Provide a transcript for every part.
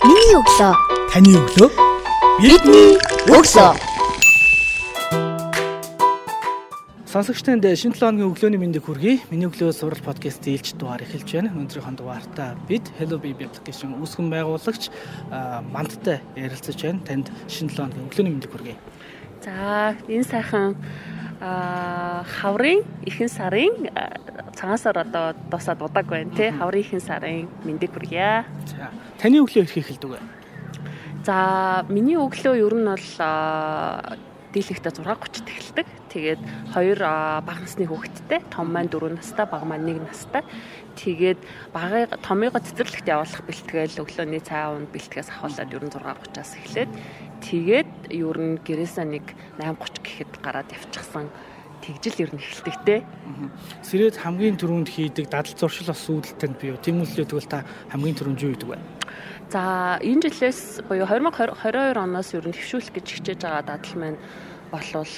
Миний өглөө. Таны өглөө. Бидний өглөө. Сонсогч танд шинэ 7 өдрийн өглөөний мэндийг хүргэе. Миний өглөө сурал подкаст ээлж дугаар эхэлж байна. Өнөөдрийн дугаартаа бид Hello Baby application үүсгэн байгуулагч Мандтай ярилцаж байна. Танд шинэ 7 өдрийн өглөөний мэндийг хүргэе. За, энэ сайхан хаврын ихэнх сарын цагаансаар одоо дуусаад удааг байна тий хаврын ихэнх сарын мэндийг хүргье. За таны өглөө ирэх эхэлдэг вэ? За миний өглөө ер нь бол дийлэхдээ 6:30-д эхэлдэг. Тэгээд хоёр бага насны хүүхэдтэй, том маань 4 настай, бага маань 1 настай. Тэгээд багыг томыгоо цэцэрлэгт явуулах бэлтгээл өглөөний цай уунд бэлтгэс ахуулаад ер нь 6:30-аас эхлээд тэгээд ер нь гэрээсээ нэг 8:30 гэхэд гараад явчихсан тэгжил ер нь эхэлдэг те. Сэрэд хамгийн түрүүнд хийдэг дадал зуршил бас үүдэлтэнд бий юу? Тийм үлээ тэгвэл та хамгийн түрүүнд юу хийдэг вэ? За энэ жилээс буюу 2022 оноос ер нь төвшүүлэх гэж хичээж байгаа дадал маань болвол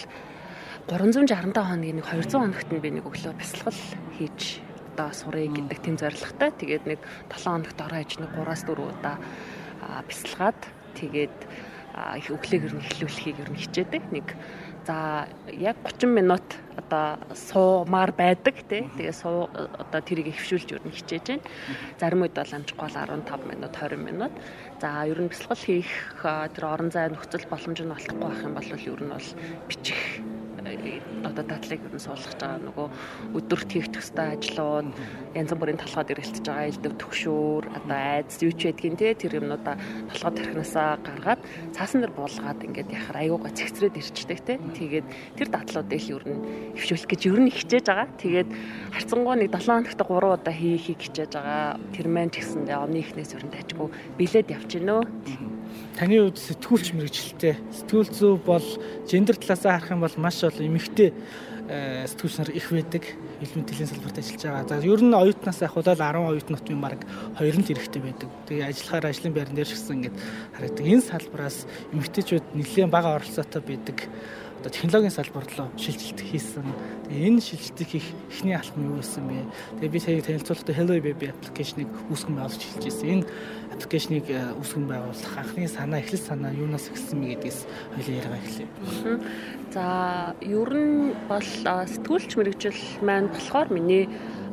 365 хоногийн нэг 200 хоногт нь би нэг өглөө бясалгал хийж одоо сурыг гэдэг тийм зорилготой. Тэгээд нэг 7 хоногт ороо хийж нэг 3-аас 4 удаа бясалгаад тэгээд их өглөөг ер нь эхлүүлэхийг ер нь хичээдэг. Нэг за яг 30 минут одоо суумаар байдаг тий. Тэгээ суу одоо тэрийг хөвшүүлж ер нь хичээж байна. Зарим үед бол амжихгүй бол 15 минут 20 минут. За ер нь бясалгал хийх тэр орон зай нөхцөл боломж нь олохгүй байх юм бол ер нь бол бичих одоо дадлыг ер нь суулгаж байгаа нөгөө өдөрт хийх төстэй ажлууд янз бүрийн толгойд эргэлтэж байгаа элдв төгшүүр одоо айдас юу ч байдгийн те тэр юмнуудаа толгойд тархинасаа гаргаад цаасан дээр буулгаад ингээд яхаар аюугаа цэгцрээд ирчдэг те. Тэгээд тэр дадлуудыг ер нь хөвшүүлэх гэж ер нь хичээж байгаа. Тэгээд харцангуй нэг 7 хоногт 3 удаа хийхийг хичээж байгаа. Тэр маань ч гэсэндээ өмнө ихнээс ер нь тажгүй билет явж гинөө таны хувьд сэтгүүлч мэрэгчлээ. Сэтгүүл зүй бол гендер талаасаа харах юм бол маш олон эмэгтэй э, сэтгүүлч нар их байдаг. Илүү мэдээллийн салбарт ажиллаж байгаа. За ер нь оюутнаас ахвал 10 оюутнуудын баг 2-нд эрэхтэй байдаг. Тэгээ ажиллахаар ажлын байран дээр ч гэсэн ингээд харагддаг. Энэ салбараас эмэгтэйчүүд нэлээд бага оролцоотой байдаг одоо технологийн салбар руу шилжилт хийсэн. Тэгээ энэ шилжилтийг хийх эхний алхам юу байсан бэ? Тэгээ би сая танилцуулахдаа Hello Baby аппликейшнийг үүсгэн байгуулж эхэлж ирсэн. Энэ аппликейшнийг э, үүсгэн байгуулах анхны санаа, эхлэл санаа юунаас эхэлсэн бэ гэдгээс хоёлаа яриага эхлэе. За, ер нь бол сэтгүүлч мэрэгжил маань болохоор миний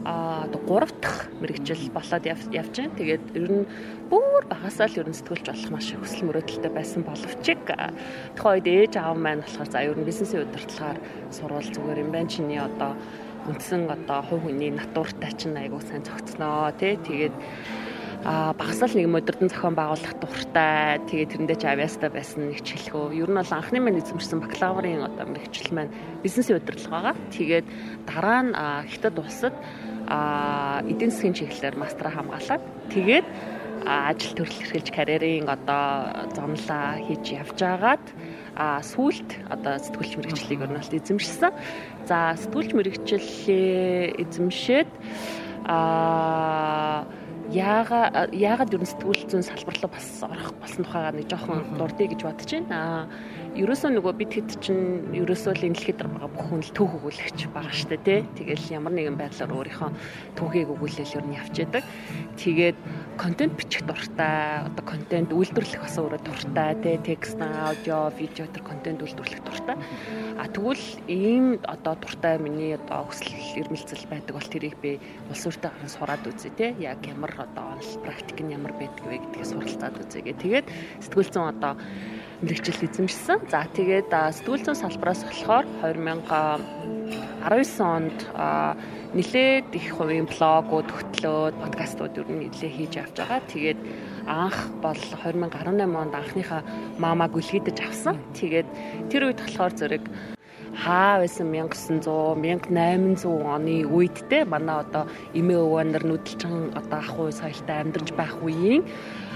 а одоо 3 дахь мэрэгжил болоод явж байна. Тэгээд ер нь бүр багасаа л ер нь сэтгүүлч болох маш их хүсэл мөрөөдөлтэй байсан боловч тухайн үед ээж аав маань болохоор за ер нь бизнесийн удирдлагаар сурвал зүгээр юм байна. Чиний одоо үндсэн одоо хувь хүний натуртай чинь айгуу сайн зөгцнөө тий тэгээд а багасаал нэг модерн зохион байгуулах дуртай. Тэгээд тэрэндээ ч авьяастай байсан нэг ч хэлэхөө ер нь бол анхны маань эзэмшсэн бакалаврын одоо мэрэгчлэл маань бизнесийн удирдлага байгаа. Тэгээд дараа нь хятад улсад эдийн засгийн чиглэлээр мастера хамгаалаад тэгээд ажил төрөл эрхэлж карьерийн одоо зомлоо хийж явж агаад а сүулт одоо сэтгүүлч нь бол эзэмшсэн. За сэтгүүлч мэрэгчлэлээ эзэмшээд а яага яагаад ер нь сэтгүүл зүйн салбар руу бас орох болсон тухайгаа нэг жоохон дурдъя гэж бодож байна. Ерөөсөө нөгөө бид хэд чинь ерөөсөө л дэлхийд байгаа бүх хүн л түүх өгүүлэгч байгаа штэ тий. Тэгэл ямар нэгэн байдлаар өөрийнхөө түүхийг өгүүлэл ер нь явж яадаг. Тэгээд контент бичих дуртай, одоо контент үйлдвэрлэх бас өөрөө дуртай тий. Текст, аудио, видео төр контент үйлдвэрлэх дуртай. А тэгвэл ийм одоо дуртай миний одоо хүсэл эрмэлзэл байдаг бол тэрийг би улс өртөө гаран сураад үзье тий. Яг ямар одоо практик нь ямар байдаг вэ гэдгийг суралцаад үзье. Тэгээд сэтгүүл зүйн одоо мэрэгчл эзэмшсэн. За тэгээд сэтгүүл зүйн салбараас болохоор 2019 онд нэлээд их хувийн блогууд, хөтлөөд, подкастууд ер нь нэлээ хийж авч байгаа. Тэгээд анх бол 2018 онд анхныхаа мама гүлгийдэж авсан. Тэгээд тэр үед болохоор зэрэг хаа байсан 1900 1800 оны үед те манай одоо эмээ өвөө нар нүдэлчин одоо ах уу соёлтой амьдарч байх үеийн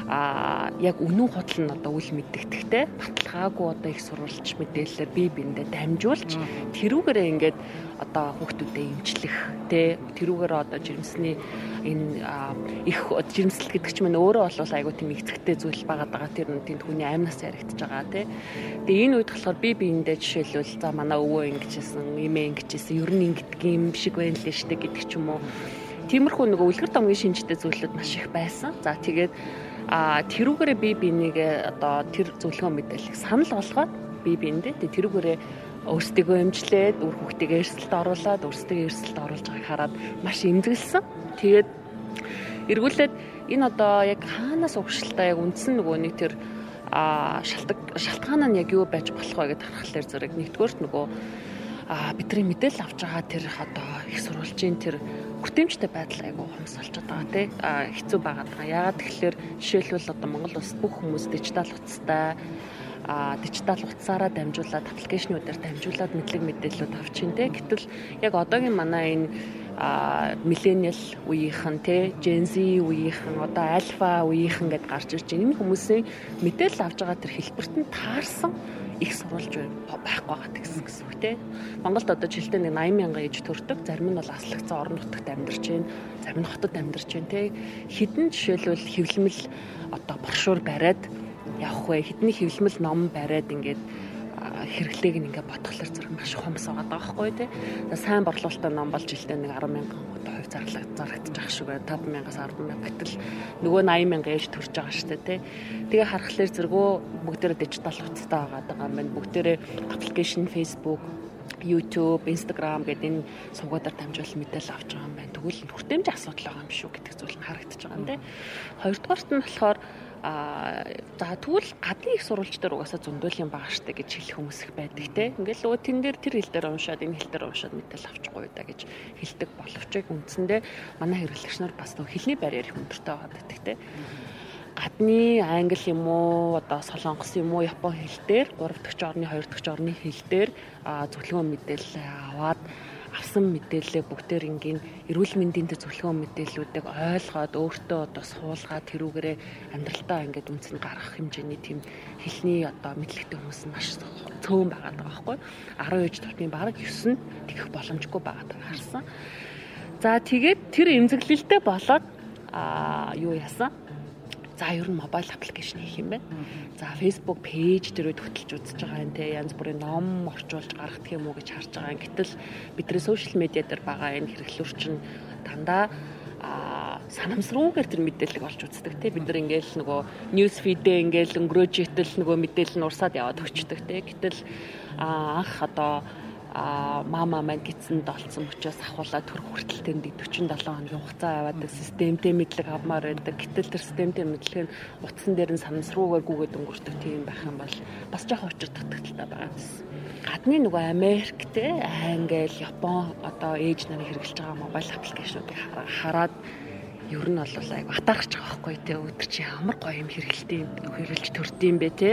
а яг үнэн худал нь одоо үл мэддэгтэй баталгаагүй одоо их сурвалж мэдээлэлээр бие биендээ дамжуулж тэрүүгээрээ ингээд одоо хүүхдүүдэд имжлэх тэ тэрүүгээр одоо жирэмсний энэ их жирэмсэл гэдэг чинь мань өөрөө бол айгуу тийм эцэгтэй зүйл байгаа. Даа тэр нь тийм хүний амнаас яригдчихэж байгаа тэ. Тэгээ энэ үед болохоор би биендээ жишээлбэл за манай өвөө ингэжсэн эмээ ингэжсэн ер нь ингэдэг юм шиг байна лээ штэ гэдэг ч юм уу. Тиймэрхүү нөгөө үлгэр домгийн шинжтэй зүйлүүд маш их байсан. За тэгээд а тэрүүгээрээ би бинийг одоо тэр зөвлөгөө мэдээлэл санал болгоод би биэндээ тэрүүгээрээ өөрсдийгөө эмчлээд үр хүүхдийг эрсдэлд оруулаад өөрсдөө эрсдэлд оруулж байгааг хараад маш эмзэглсэн. Тэгээд эргүүлээд энэ одоо яг хаанаас угшилтаа яг үндсэн нөгөө нэг тэр а шалтгаан шалтгаан нь яг юу байж болох вэ гэдээ харахаар зэрэг нэгдүгээрт нөгөө а бидний мэдээлэл авч байгаа тэр одоо их сурвалжийн тэр хүртээмжтэй байдал айгу хомс болчиход байгаа тий хэцүү байгаа. Яагаад тэгэхээр жишээлбэл одоо Монгол улс бүх хүмүүс дижитал утастай дижитал утсаараа дамжуулаад аппликейшнуудаар дамжуулаад мэдлэг мэдээллүүд авч ин тэ гэтэл яг одоогийн манай энэ а миллениал үеийнхэн те Gen-Z үеийнхэн одоо альфа үеийнхэн гэд гарч ирж байгаа энэ хүмүүсийн мэдээлэл авж байгаа тэр хэлбэрт нь таарсан их сурвалж байхгүй байгаа гэсэн гэсэн үг те. Монголд одоо жилдээ нэг 80 мянган ээж төрдөг. Зарим нь бол аслагцсан орон нутагт амьдарч байна. Зарим нь хотод амьдарч байна те. Хідэн жишээлбэл хэвлэмэл одоо боршуур бариад явах вэ? Хідний хэвлэмэл ном бариад ингээд хэрэглээг нь ингээд бодглохлоор зэрэг маш хомс байгаа байхгүй тий. Сайн борлуулалттай ном болж жилдээ нэг 10 мянган одоо хувь зарлаг зарагдчих шиг бай 5 мянгаас 10 мянга гэтэл нөгөө 80 мянга ээж төрж байгаа шүү дээ тий. Тэгээ харахаар зэрэгөө бүгдээрээ дижитал утастай байгаа юм байна. Бүгдээрээ аппликейшн Facebook YouTube, Instagram гэдэг энэ сувгуудаар дамжуул мэдээлэл авч байгаа юм байна. Тэгвэл хүртээмж асуудал байгаа юм шүү гэдэг зүйл нь харагдаж байгаа юм тий. Хоёрдугаарт нь болохоор а тэгвэл гадны их сурвалж дээр угаасаа зөндөл юм байгаа штэ гэж хэлэх хүмүүс их байдаг те. Ингээл нөгөө тэн дээр тэр хэл дээр уншаад энэ хэл дээр уншаад мэдээл авчихгүй да гэж хэлдэг боловч үндсэндээ манай хэрэглэгч нар бас нөгөө хэлний барьер их өндөртэй байгаа гэдэг те. Гадны англи юм уу одоо солонгос юм уу япон хэл дээр 3 дахь орны 2 дахь орны хэл дээр зөвлөгөө мэдээлэл аваад авсан мэдээлэлээ бүгдээр ингийн эрүүл мэндийн зөвлөгөө мэдээллүүдийг ойлгоод өөртөө одоо суулгаад тэрүүгээрээ амьдралтаа ингээд үнцэн гаргах хэмжээний тийм хэлний одоо мэдлэгтэй хүмүүс маш цөөн байгаа даа байхгүй 10 ээж төвтний бараг 9 нь тэгэх боломжгүй байгаа даа харсан. За тэгээд тэр эмзэглэлтэй болоод а юу яасан? За ер нь мобайл аппликейшн хийх юм байна. За Facebook пэйж дээрөө хөтлж үзэж байгаа юм те янз бүрийн ном орчуулж гаргах юм уу гэж харж байгаа. Гэтэл бидний сошиал медиа дээр байгаа энэ хэрэглүүр чинь дандаа а санамсруугаар тэр мэдээлэл олж үздэг те бид нар ингээл нөгөө ньюс фидээ ингээл өнгөрөөж итэл нөгөө мэдээлэл нь урсаад яваад өчтдөг те гэтэл анх одоо мама маань гидсэнд олцсон учраас ахуулаад төр хүртэл тэнд 47 хоногийн хугацаа аваад системтэй мэдлэг авмаар байдаг. Гэтэл тэр системтэй мэдлэг нь утсан дээр нь санамсруугаар гүгээд өнгөртөг тийм байх юм бол бас жоох очир татгалттай байгаа юм. Гадны нөгөө Америк те Англи, Япон одоо ээж нарыг хэрэгжилж байгаа мобайл аппликейшнуудыг хараад ер нь бол айгу атаарч байгаа байхгүй те. Өдөр чи ямар гоё юм хэрэгэлтийн хэрэгжилж төрдөм бэ те.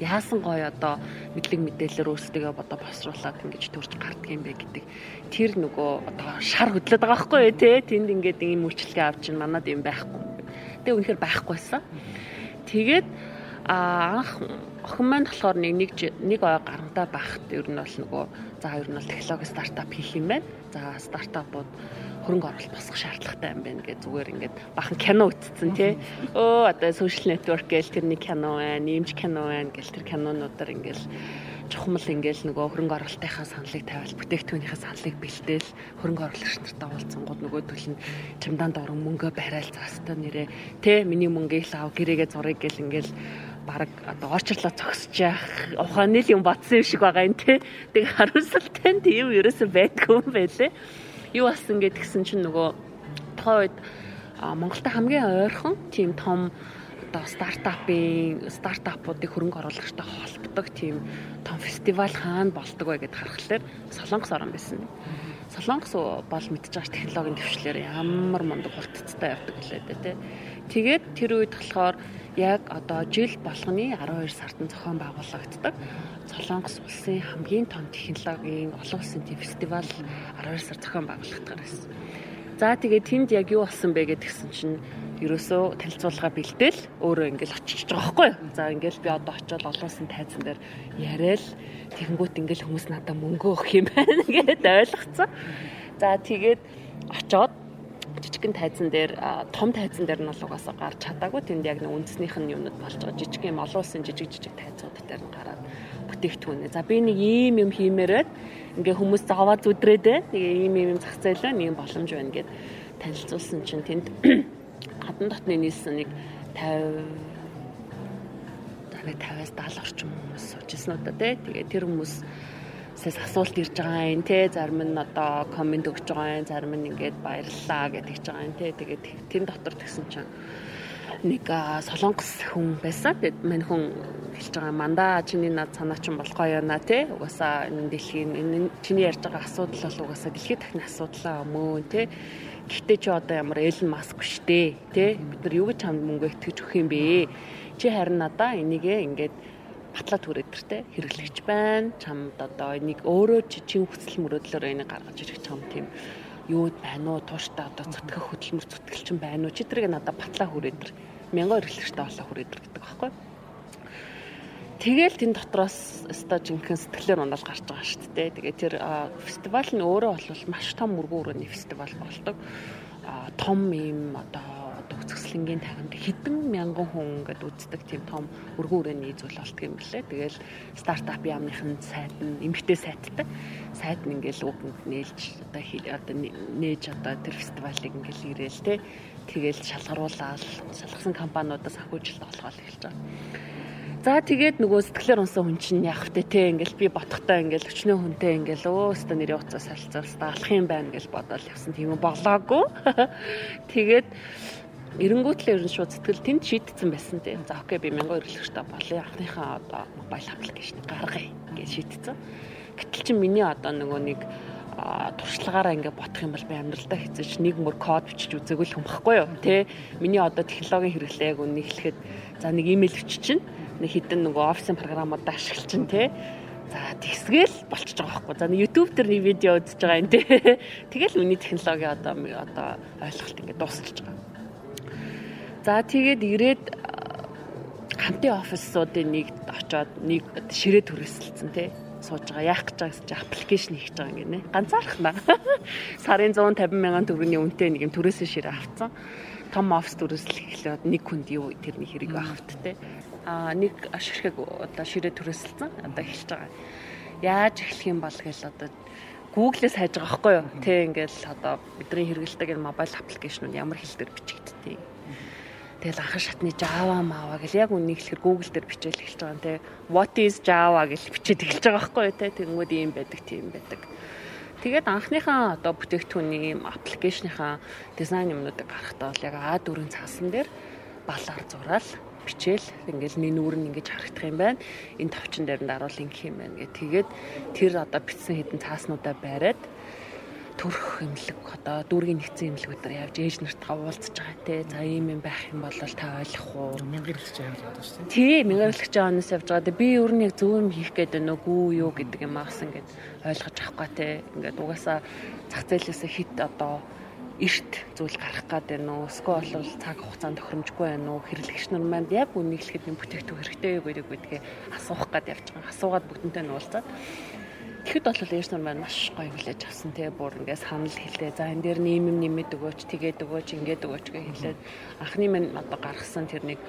Яасан гоё одоо мэдлэг мэдээлэлээр өөрсдөө бодо босруулаад ингэж төрж гардаг юм бэ гэдэг. Тэр нөгөө одоо шар хөдлөд байгаа байхгүй те. Тэнд ингээд ийм үйлчлэгээ авч чинь манад юм байхгүй. Тэгээ үнэхээр байхгүйсэн тэгээд анх охин маань болохоор нэг нэг нэг ой гарантаа байхад ер нь бол нөгөө за ер нь бол технологи стартап хийх юм байна. За стартапууд хөрөнгө оруулалт босгох шаардлагатай юм байна гэж зүгээр ингээд бахан кино үтцсэн тий. Өө одоо social network гээл тэрний кино байна, нэмж кино байна гэл тэр кинонуудаар ингээл чухмал ингээл нөгөө хөрөнгө оруулалтынхаа саналыг тавиал бүтээгдэхүүнийхээ саналыг бэлдээл хөрөнгө оруулагч нартай уулзсангууд нөгөө төлн чамдаан дорон мөнгө барайл заастаа нэрээ тэ миний мөнгөийг л ав гэрээгээ зурыг гэл ингээл баг одоо очрлоо зогсож яах ухааны л юм батсан юм шиг байгаа юм те. Тэг хариуцалтай нь тийм ерөөсөө байдгүй юм байлээ. Юу болсон гэд гисэн чинь нөгөө тоо үед Монголда хамгийн ойрхон тийм том одоо стартапын стартапуудыг хөрөнгө оруулагчтай холбдог тийм том фестивал хаана болдог вэ гэд харахаар Солонгос орн байсан. Солонгос бол мэдчихэж байгаа технологийн төвчлэр ямар мундаг хурдцтай явдаг гэлээ дээ тий. Тэгээд тэр үед болохоор яг одоо жил болгоны 12 сард нь зохион байгуулагддаг Солонгос улсын хамгийн том технологийн олон улсын фестивал 12 сар зохион байгуулагдгаар байсан. За тэгээд тэнд яг юу болсон бэ гэдгсэн чинь ерөөсөө танилцуулга бэлдээл өөрөө ингээл очиж байгаа байхгүй юу. За ингээл би одоо очиод олон улсын тайзан дээр яриад тэгэнгүүт ингээл хүмүүс надад мөнгө өгөх юм байна гэдээ ойлгоцсон. За тэгээд очоод жижигхэн тайзан дээр том тайзан дээр нь угаасаа гарч чадаагүй тэнд яг нэг үндснийх нь юунууд болж байгаа жижиг юм олон улсын жижиг жижиг тайзууд дээр нь гараад бүтээгдэхүүн. За би нэг ийм юм хиймээрээд ингээ хүмүүс заваа зүдрээд нэг ийм ийм зах зээлээ нэг боломж байна гэд танилцуулсан чинь тэнд гадна дотны нийлсэн нэг 50 50-аас 70 орчим хүмүүс сууж ирсэн удаа тий. Тэгээд тэр хүмүүс сэс асуулт ирж байгаа юм те. Зарим нь одоо комент өгч байгаа юм зарим нь ингээд баярлалаа гэдэг ч байгаа юм те. Тэгээд тэн дотор тэгсэн чинь нэг солонгос хүн байсан. Тэгээд мань хүн хэлж байгаа мандаа чиний над санаа чинь болох яана те? Угаасаа энэ дэлхийн чиний ярьж байгаа асуудал бол угаасаа дэлхийд дахны асуудлаа мөн те? Гэхдээ чи одоо ямар Элен Маск штэ тий бид нар юу гэж чамд мөнгө итгэж өгөх юм бэ? Чи харин надаа энийгээ ингээд батлаад түрээдэртэй хэрэглэгч байна. Чамд одоо энийг өөрөө чи чин хүсэл мөрөөдлөөр энийг гаргаж ирэх чам тийм юу байна уу? Тууштай одоо зүтгэх хөдөлмөр зүтгэлчин байна уу? Чи тэрийг надад батлаа хүрээдэр. Мянган хэрэглэгчтэй болоо хүрээдэр гэдэг байхгүй. Тэгэл тэн дотроос өстой жинхэнэ сэтгэлээр унаал гарч байгаа шүү дээ. Тэгээ тэр фестивал нь өөрөө бол маш том мөргөө өрөөний фестивал болдог. том юм одоо үзэсгэлэнгийн тахимд хэдэн мянган хүн ингээд үздэг тийм том өргөн үрээний зүйл болтго юм блэ. Тэгэл стартап яамныхын сайт нь эмгтэй сайттай. Сайт нь ингээд үгэнд нээлж одоо одоо нээж одоо тэр фестивалыг ингээд ирээл те. Тэгэл шалгаруулаад шалгасан компаниудаас ахуйжилт олгоод эхэлж байгаа. За тэгээд нөгөө сэтгэлээр унсан хүн чинь яах вэ те ингээл би ботхтой ингээл өчнөө хүнтэй ингээл өө өстө нэрийн уцаа салцалстаа алах юм байна гэж бодоод явсан тийм болоогүй. Тэгээд Эренгүүт л ерөн шууд сэтгэл тэнд шийдсэн байсан тийм. За окей би мянган өргөлөгчтэй болъё. Анхныхаа одоо мобайл аппликейшнийг гаргая гэж шийдсэн. Гэтэл чи миний одоо нөгөө нэг туршлагаараа ингээ ботох юм бол би амьдралдаа хэзээч нэг мөр код бичиж үзээгүй л хүмхэхгүй юу тий миний одоо технологийн хэрэглээг үнэ хэлэхэд за нэг имэйл бичиж чинь нэг хідэн нөгөө офисын програмууд ашиглаж чинь тий за тэгсгээл болчихж байгаа байхгүй за YouTube дээр нэг видео үзэж байгаа юм тий тэгэл миний технологи одоо одоо ойлголт ингээ дуусчихж байгаа За тэгээд ирээд хамтын офисуудын нэг очоод нэг ширээ төрөсөлцөн тий сууж байгаа яах гэж байгаа чинь аппликейшн хийж байгаа юм гинэ. Ганцаархнаа. Сарын 150 мянган төгрөгийн үнэтэй нэг юм төрөөсөө ширээ авцсан. Том офис төрөсөл эхлээд нэг хүнд юу тэрний хэрэг авахт те. Аа нэг ашигшиг одоо ширээ төрөсөлцөн одоо эхэлж байгаа. Яаж эхлэх юм бол гэл одоо Google-ээс хайж байгаа байхгүй юу? Тэ ингээл одоо бидний хэрэгэлдэг энэ мобайл аппликейшнууд ямар хэлээр бичигддэг Тэгэл анхан шатны Java мава гэл яг үнийг хэлэхээр Google дээр бичээл эхэлж байгаа те. What is Java гэл бичээд эхэлж байгаа байхгүй юу те. Тэнгүүд ийм байдаг, тийм байдаг. Тэгээд анхныхаа одоо бүтээгдэхүүний аппликейшныхаа дизайн юмнуудыг гаргахтаа бол яг A4-ийн цаасан дээр балаар зураал бичээл ингээл нүүр нь ингэж харагдах юм байна. Энэ товчон дээр нь даруул ингэх юм байна гэх. Тэгээд тэр одоо бичсэн хэдэн цааснуудаа бариад төрөх эмнэлэг одоо дүүргийн нэгдсэн эмнэлгүүдээр явж ээж нартаа уулзж байгаа те. За ийм юм байх юм бол та ойлгох уу? Хэрэглэгч явж байгаа шүү дээ. Тий, хэрэглэгч аанаас явж байгаа. Би өөр нэг зөв юм хийх гээд байна уу юу гэдэг юм аас ингээд ойлгож авахгүй те. Ингээд угаасаа зах зээлээсээ хит одоо эрт зүйл гарах гад байна уу? Эсвэл бол цаг хугацаанд тохиромжгүй байна уу? Хэрэглэгч нар манд яг үнийг хэлэхэд юм бүтээгдэхүүн хэрэгтэй юу гэдэг гэдгээ асуух гад явж байгаа. Асуугаад бүгдэнтэй нь уулзаад Тэгэхэд бол ээж нар маань маш гоё хүлээж авсан тий бүр ингээс санал хэлээ. За энэ дээр нэм юм нэмээд өгөөч, тэгээд өгөөч, ингээд өгөөч гэж хэлээд анхны минь одоо гаргасан тэр нэг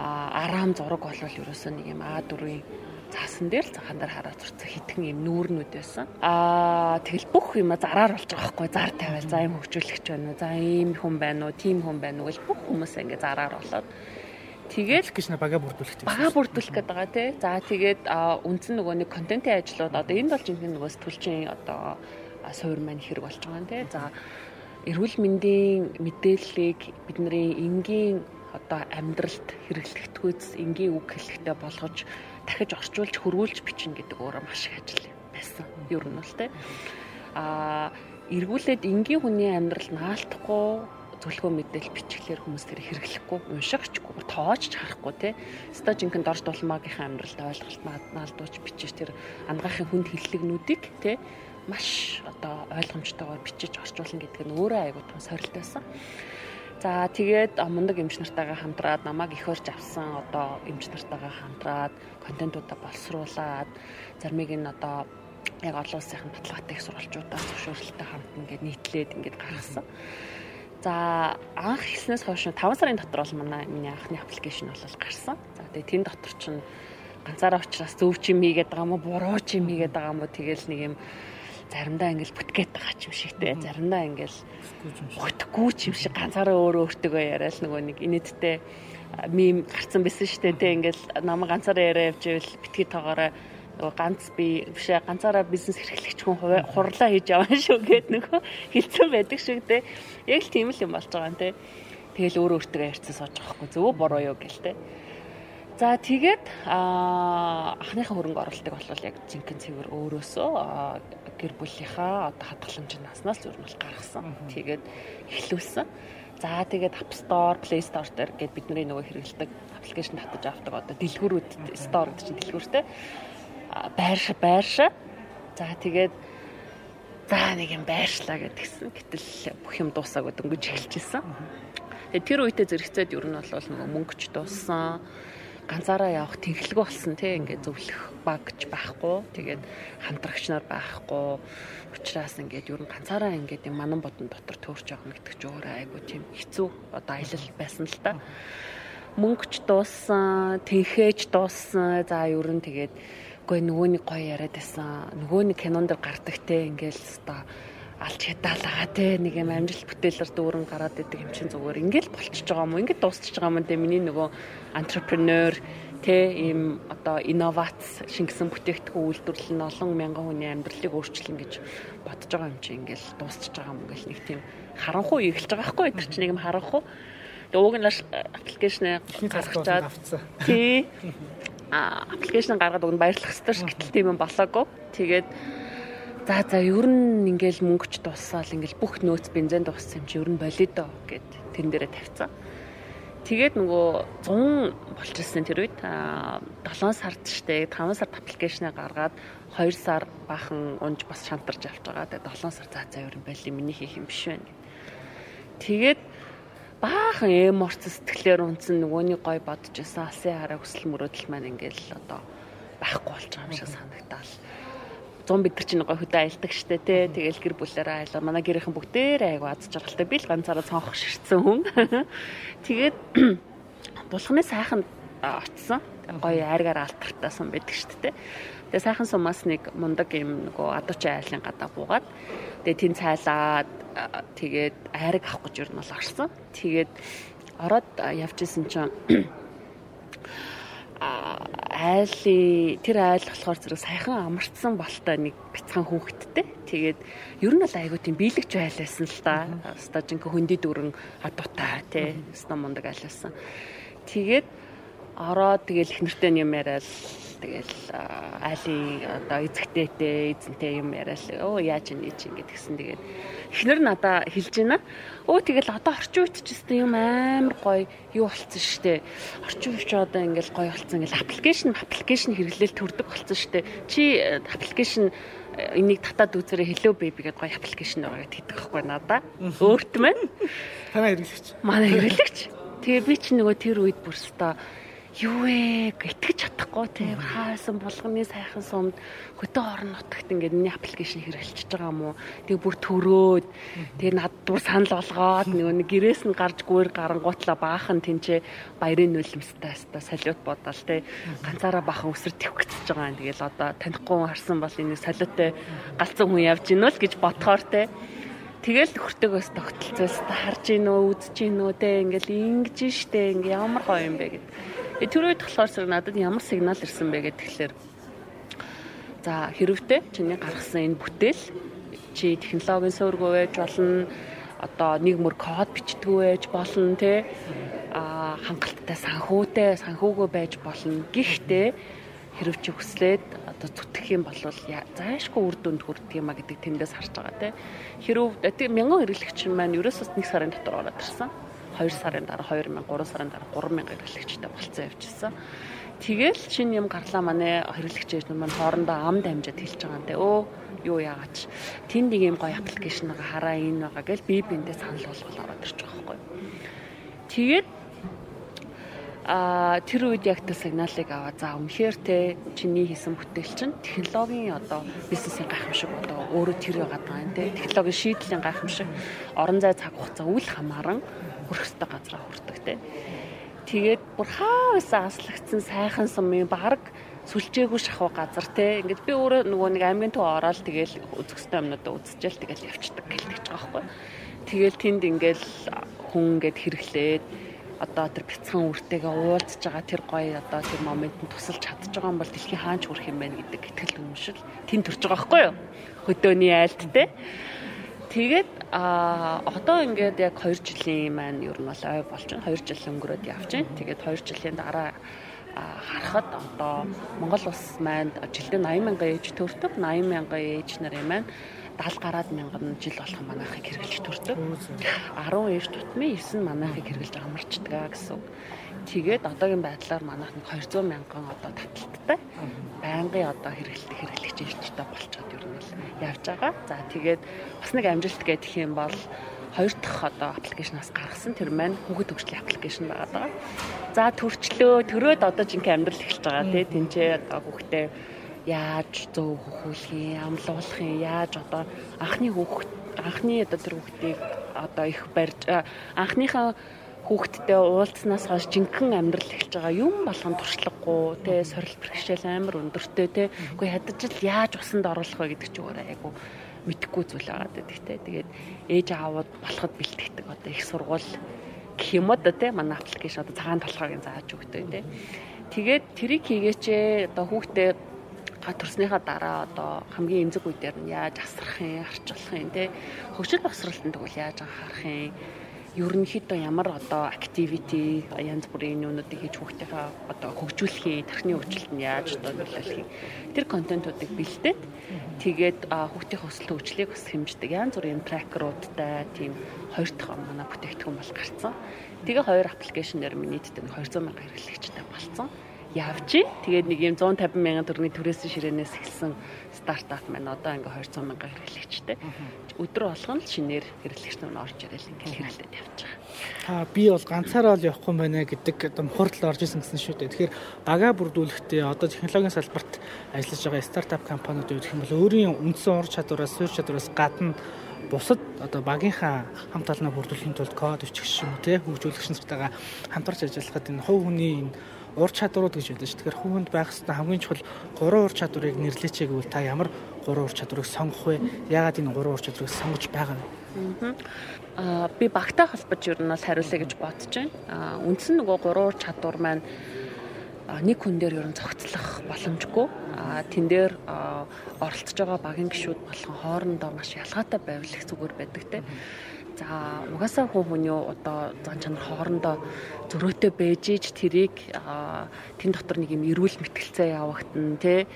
араам зураг бол ерөөсөө нэг юм А4-ийн цаасан дээр л цахан дээр хараад зурцсан хитгэн юм нүүрнүүд байсан. Аа тэгэл бүх юм зараар болж байгаа байхгүй. Зар тавиал за юм хөгжүүлэгч байна уу? За ийм хүн байна уу? Тийм хүн байна уу? гэж бүх хүмүүс ингээ зараар болоод Тэгээд гэж бага бүрдүүлэх тийм. Бага бүрдүүлэх гэдэг байгаа тий. За тэгээд үндсэн нөгөө нэг контентын ажлууд одоо энд бол жинхэнэ нөгөө сэтгүүлчийн одоо суур маань хэрэг болж байгаа юм тий. За эрүүл мэндийн мэдээллийг бидний энгийн одоо амьдралд хэрэглэгдэхүйц энгийн үг хэлэхтэй болгож дахиж орчуулж хөрвүүлж бичнэ гэдэг өөрөө маш их ажил байсан. Ер нь бол тий. А эргүүлээд энгийн хүний амьдрал наалтахгүй зөвлөгөө мэдээлэл бичгэлээр хүмүүс тэр хэрэглэхгүй уншихчгүй тоож харахгүй те ста жинхэнэ дорж дулмаагийнхаа амьдралд ойлголт наалдууч бичиж тэр ангаахын хүнд хэллэгнүүдийг те маш одоо ойлгомжтойгоор бичиж орчуулна гэдэг нь өөрөө айгуу том сорилт байсан. За тэгээд мундаг эмч нартайгаа хамтраад намайг их орж авсан одоо эмч нартайгаа хамтраад контентуудаа боловсруулад зармиг нь одоо яг олон улсын баталгаатай их сурвалжуудаа зөвшөөрлөлтөй хамт ингээд нийтлээд ингээд гаргасан. За анх хэлснээс хойш 5 сарын дотор бол манай миний анхны аппликейшн бол гарсан. За тэгээ тэн дотор чинь ганцаараа уучраас зөв ч юм хийгээд байгаа юм уу, буруу ч юм хийгээд байгаа юм уу тэгэл нэг юм заримдаа ингээл бүтгээд байгаа ч юм шигтэй. Заримдаа ингээл бүтэхгүй ч юм шиг ганцаараа өөрөө өөртөөгөө яриад нөгөө нэг инээдтэй мим гарцсан байсан шүү дээ. Тэ ингээл намайг ганцаараа яриа явж ивэл битгий тоогоорой нөгөө ганц би бишээ ганцаараа бизнес эрхлэгч хүн хурлаа хийж яваа шүү гэд нөгөө хэлсэн байдаг шиг те. Яг л тийм л юм болж байгаа юм те. Тэгэл өөрөө өөртөө ярьцсан сууж байгаа хгүй зөв буруу юу гэл те. За тэгээд анхныхаа хөрөнгө оруулалтыг бол яг жинхэнэ цэвэр өөрөөсөө гэр бүлийнхаа одоо хадгаламжийн наснаас зөв нь гаргасан. Тэгээд эхлүүлсэн. За тэгээд App Store, Play Store дээр гээд бидний нөгөө хэрэгэлдэг аппликейшн татаж авдаг одоо дэлгүүрүүд store гэдэг чинь дэлгүүртэй байрш байрш. За тэгээд за нэг юм байршлаа гэдгсэн. Гэтэл бүх юм дуусаагүй дөнгөж эхэлчихсэн. Тэгээд тэр үедээ зэрэгцээд ер нь бол мөнгөч дууссан ганцаараа явах тэнхлэг болсон тийм ингээд зөвлөх багж байхгүй тэгээд хамтрагч нар байхгүй учраас ингээд ер нь ганцаараа ингээд манан бодон дотор төөрч явах гэдэг ч өөрөө айгу тийм хэцүү одоо аялал байсан л та мөнгөч дууссан тэнхээж дууссан за ер нь тэгээд Үгүй нөгөөний гоё яриад байсан. Нөгөөний кинон дээр гардаг те ингээл өста алж хятаалгаа те нэг юм амжилт бүтээлэр дүүрэн гараад идэг юм чин зүгээр. Ингээл болчихж байгаа юм? Ингээд дуусчихж байгаа юм те? Миний нөгөө entrepreneur те ийм одоо инновац шингэсэн бүтээгдэхүүн үйлдвэрлэл нь олон мянган хүний амьдралыг өөрчилнө гэж бодож байгаа юм чи ингээл дуусчихж байгаа юм ингээл нэг тийм харанхуй эхэлж байгаа байхгүй? Тэр чинь нэг юм харанхуй. Тэгээ уг нь аппликейшн гаргачаад тий аппликейшн гаргаад өгнө баярлах хэрэгтэй ш гэтэл тийм юм болоогүй. Тэгээд за за ер нь ингээл мөнгөч дуусаал ингээл бүх нөөц бензин дууссан юм чи ер нь болидо гэд тэн дээрээ тавьцсан. Тэгээд нөгөө 100 болчихсон тэр үед 7 сард штэ 5 сард аппликейшнээ гаргаад 2 сар бахан унж бас шантарч авч байгаа. Тэгээд 7 сар цаа цаа ер нь байли миний хийх юм биш байна. Тэгээд баахан эморц сэтгэлээр унтсан нөгөөний гой бодож исэн алсын хараа хүсэл мөрөөдөл маань ингээл одоо байхгүй болж байгаа юм шиг санагдал. 100 бид нар чинь гой хөдөө аялдаг штэ тий. Тэгэл гэр бүлээрээ аялаа. Манай гэрийнхэн бүгдээр айгу аз жаргалтай. Би л ганцаараа цонхох ширцэн хүн. Тэгээд булхны сайхан очсон. Гоё айргаар алтартаасан байдаг штэ тий. Тэгээ сайхан сумаас нэг мундаг юм нөгөө адууч айлын гадаа буугаад тэгээ тэн цайлаад тэгээд айраг авах гэж юу нь бол орсон. Тэгээд ороод явж исэн чинь айлын тэр айл болохоор зэрэг саяхан амарцсан болтой нэг бяцхан хүүхэдтэй. Тэгээд ер нь бол айгуу тийм биелэгч айлсан л та. Хаста жинхэнэ хөндөд дүрэн адуутай тий. Хаста мундаг айлсан. Тэгээд ороод тэгэл их нэртэй юм яриад тэгэл айлын одоо эзэгтэйтэй эзэнтэй юм яриад өө яаж ингэ чи ингэ тэгсэн тэгээд эхнэр надаа хэлж байна. Өө тэгэл одоо орчин үед ч гэсэн юм амар гоё юу болцсон штэ. Орчин үед ч одоо ингээл гоё болцсон ингээл аппликейшн аппликейшн хэрэглээл төрдөг болцсон штэ. Чи аппликейшн энийг татаад үзээрэй hello baby гэдэг гоё аппликейшн байгаа гэдэг хэвхэхгүй надаа. Өөрт маань. Танаа хэрэглэгч. Манай хэрэглэгч. Тэгээ би чи нөгөө тэр үед бүр өстой юу вэ? Итгэж чадахгүй тийм хаасан булганы сайхан сумд хөтөө орон нутагт ингээд миний аппликейшн хэрэгжилж байгаа юм уу? Тэгээ бүр төрөөд. Тэгээ над бүр санал болгоод нөгөө нэг гэрээс нь гарч гүйр гарангуутлаа баахан тэнцээ баярын нулимстай хаста салют бодоол тий ганцаараа баахан өсөр твгцэж байгаа юм. Тэгээл одоо танихгүй харсан бол энэ салюттай галзуу хүн явж гинөө л гэж бодхоор тий Тэгэл хөртөгөөс тогтолцоос та харж гинөө үзэж гинөө те. Ингээл ингэж штэ. Ингээ ямар гоё юм бэ гэд. Э, тэр үед болохоор надад ямар сигнал ирсэн бэ тэгэхээр за хэрвээ чиний гаргасан энэ бүтээл чи технологийн суургүй байж болно одоо нэг мөр код бичдэггүй байж болно те а хангалттай санхүүтэй санхүүгөө байж болно. Гэхдээ хэрв чи хүслээд одоо зүтгэх юм бол заашгүй үр дүнд хүрдэг юма гэдэг тэндээс харж байгаа те. Хэрв мянган хэрэглэгч маань ерөөсөө нэг сарын дотор ороод ирсэн 2 сарын дараа 2000, 3 сарын дараа 3000 хэрэглэгчтэй болцсон явчихсан. Тэгэл шинэ юм гарлаа манай хэрэглэгчээс маань хоорондоо ам дамжаад хэлж байгаа юм те. Өө юу яагач. Тэнд нэг юм гоё аппликейшн байгаа хараа энэ байгаа гэл би биндээ санал болгол ороод байгаа байхгүй. Тэгээд а тэр үед яг тэр сигналыг аваа за үнэхээр те чиний хийсэн бүтээл чинь технологийн одоо бизнесийн гайхамшиг одоо өөрөө тэр байгаа юм те технологийн шийдлийн гайхамшиг орон зай цаг хугацаа үл хамааран хүрэх ёстой газараа хүрдэг те. Тэгээд бүр хаасаа аслагдсан сайхан сумын баг сүлжээгүй шахав газар те. Ингээд би өөрөө нөгөө нэг аймгийн төв ороод тэгэл үзэсгэлэн юмнуудаа үзчихэл тэгэл явчихдаг гэлтэж байгаа байхгүй. Тэгэл тэнд ингээл хүн ингээд хэрэглээд одоо тэр бяцхан үртэйгээ уулзж байгаа тэр гоё одоо тэр моментод тусалж чадж байгаа юм бол дэлхийн хаанч хүрэх юм байна гэдэг итгэл үнэмшил тэн төрж байгаа байхгүй юу? Хөдөөний айлт те. Тэгээд а одоо ингээд яг 2 жилийн маань ер нь бол ой болж байна. 2 жил өнгөрөөд явж байна. Тэгээд 2 жилийн дараа харахад одоо Монгол улс маань жилдээ 80 мянган ээж төрдөг 80 мянган ээж нарын маань 70 гараад мянган жил болох манайхыг хэрэгжилж төрдөг 10 ээж тутмын 9 манайхыг хэрэгжилж амарчдаг гэсэн үг. Тэгээд одоогийн байдлаар манайх нэг 200 мянган одоо таталттай байнгын одоо хэрэглэлт хэрэглэгч ээлжтэй болчиход нь явж байгаа. За тэгээд бас нэг амжилт гэх юм бол хоёр дахь одоо аппликейшнаас гаргасан тэр маань хүүхэд хөгжлийн аппликейшн байгаа даа. За төрчлөө төрөөд одоо жинхэнэ амьдрал эхэлж байгаа тий тэнцээ одоо хүүхдээ яаж зөв хөхүүлэх амлуулах юм яаж одоо анхны хүүхэд анхны одоо тэр хүүхдийг одоо их барьж анхныхаа хүүхдтэй уулзнаас хойш жинхэнэ амьдрал эхэлж байгаа юм болгон туршлагагүй те сорил бэрхшээл амар өндөртэй те үгүй ядаж л яаж усанд оруулах вэ гэдэг чинь өөрөө айгу мэдхгүй зүйл байгаа гэдэг те тэгээд ээж аавууд болоход бэлтгэдэг одоо их сургууль гэх юм одоо те манай аппликейшн одоо цагаан толгойг зааж өгдөг те тэгээд тэрийг хийгээчээ одоо хүүхдээ га төрснийхаа дараа одоо хамгийн эмзэг үе дээр нь яаж асрах юм, арчлах юм те хөгжил босролтод тэгвэл яаж анхаарах юм ерөнхийдөө ямар одоо activity янз бүрийн нүнүүдийг хийж хүүхдийнхээ одоо хөгжүүлэх, тархины хөгжилд нь яаж одоо нөлөөлөх тэр контентуудыг бэлдээд тэгээд хүүхдийн өсөлт хөгжлийг бас хэмждэг янз бүрийн трекеруудтай тийм хоёр дахь манай бүтээгдэхүүн бол гарцсан. Тэгээ хоёр аппликейшнээр нийтдээ 200 сая хэрэглэгчтэй болцсон явж. Тэгээд нэг юм 150 мянган төгрөгийн түрээсэн ширээнээс эхэлсэн стартап маань одоо ингээ 200 мянган хэрэглэгчтэй. Өдөр болгон л шинээр хэрэглэгч нар орж ирэл ингээ хэрэглээд явж байгаа. Аа би бол ганцаараа л явахгүй байна гэдэг одоо хурдл орж исэн гэсэн шүү дээ. Тэгэхээр багаа бүрдүүлэхдээ одоо технологийн салбарт ажиллаж байгаа стартап компаниуд гэх юм бол өөрийн үндсэн ур чадвараас, суурь чадвараас гадна бусад одоо багийнхаа хамт олоноо бүрдүүлэхийн тулд код өчгч юм те хөгжүүлэгч нартайгаа хамтарч ажиллахад энэ хувь хүний энэ ур чадварууд гэж байдаг ш. Тэгэхээр хүүхэнд байх хэвээр хамгийн чухал гурван ур чадварыг нэрлэеч гэвэл та ямар гурван ур чадварыг сонгох вэ? Яагаад энэ гурван ур чадварыг сонгож байгаа вэ? Аа би багтаа холбож ер нь бол хариулъя гэж бодож байна. Аа үндсэн нөгөө гурван ур чадвар маань нэг хүн дээр ер нь цогцлох боломжгүй. А тэн дээр оролцож байгаа багийн гишүүд болгон хоорондоо маш ялгаатай байвал их зүгээр байдаг те. За угаасаа хүн хүний одоо зан чанар хоорондоо зөрөөтэй байж ич тэрийг тэн дотор нэг юм эрүүл мэтгэлцээ явагдана тий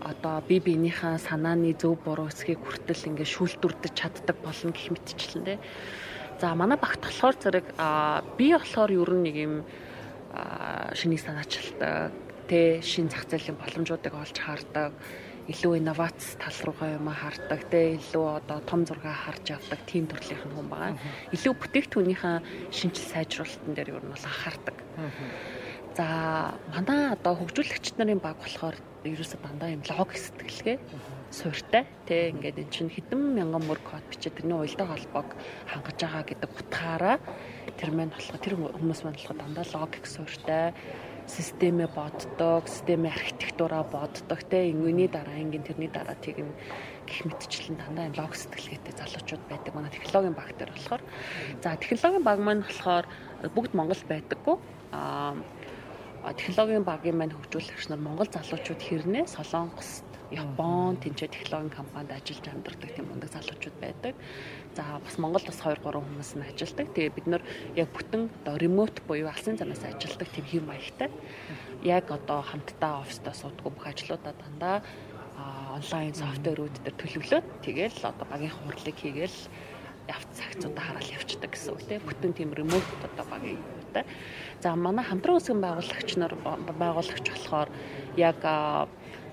одоо би биенийхээ санааны зөв буруу эсхийг хүртэл ингээд шүүлтүрдэж чаддаг болно гэх мэтчлэн тий за манай багт болохоор зэрэг би болохоор ер нь нэг юм шинийг санаачилдаг тий шин зах зээлийн боломжуудыг олж хаардаг илүү инновац тал руугаа юм хардаг те илүү одоо том зураг харж явдаг тийм төрлийн хүн байгаа. Илүү бүтээгдэхүүнийхээ шинжил сайжруулалтын дээр юу нь бол анхаардаг. За манай одоо хөгжүүлэгч нарын баг болохоор ерөөсө дандаа юм логик сэтгэлгээ. Сууртай тий ингээд эн чинь хэдэн мянган мөр код бичээд тэрний уялдаа холбоог хангаж байгаа гэдэг утгаараа тэр мэн болохоор тэр хүмүүс маань болохоор дандаа логик сууртай системээ боддог, системээ архитектураа боддог те ингээний дараа ингийн тэрний дараа тийм гих мэтчлэн дандаа лог сэтгэлгээтэй залуучууд байдаг. Манай технологийн баг дээр болохоор за технологийн баг маань болохоор бүгд Монгол байдаггүй. Аа технологийн багийн маань хөгжүүлэгч нар Монгол залуучууд хэрнээ Солонгост Япон тэнцээ технологийн компанид ажиллаж амьдардаг тийм мундаг залуучууд байдаг. За бас Монгол бас 2 3 хүмүүс нь ажилладаг. Тэгээ бид нар яг бүтэн одоо ремоут буюу алсын замаас ажилладаг тийм хэм маягтай. Яг одоо хамтдаа оффистаа суудгүй бүх ажлуудаа дандаа онлайн софтверүүд дээр төлөвлөөд тэгээл одоо багийн хурлыг хийгээл явц цагцуудаа хараал явцдаг гэсэн үг тийм бүтэн тийм ремоут одоо багийн юутай. За манай хамтран үсгэн байгуулагч нар байгуулагч болохоор яг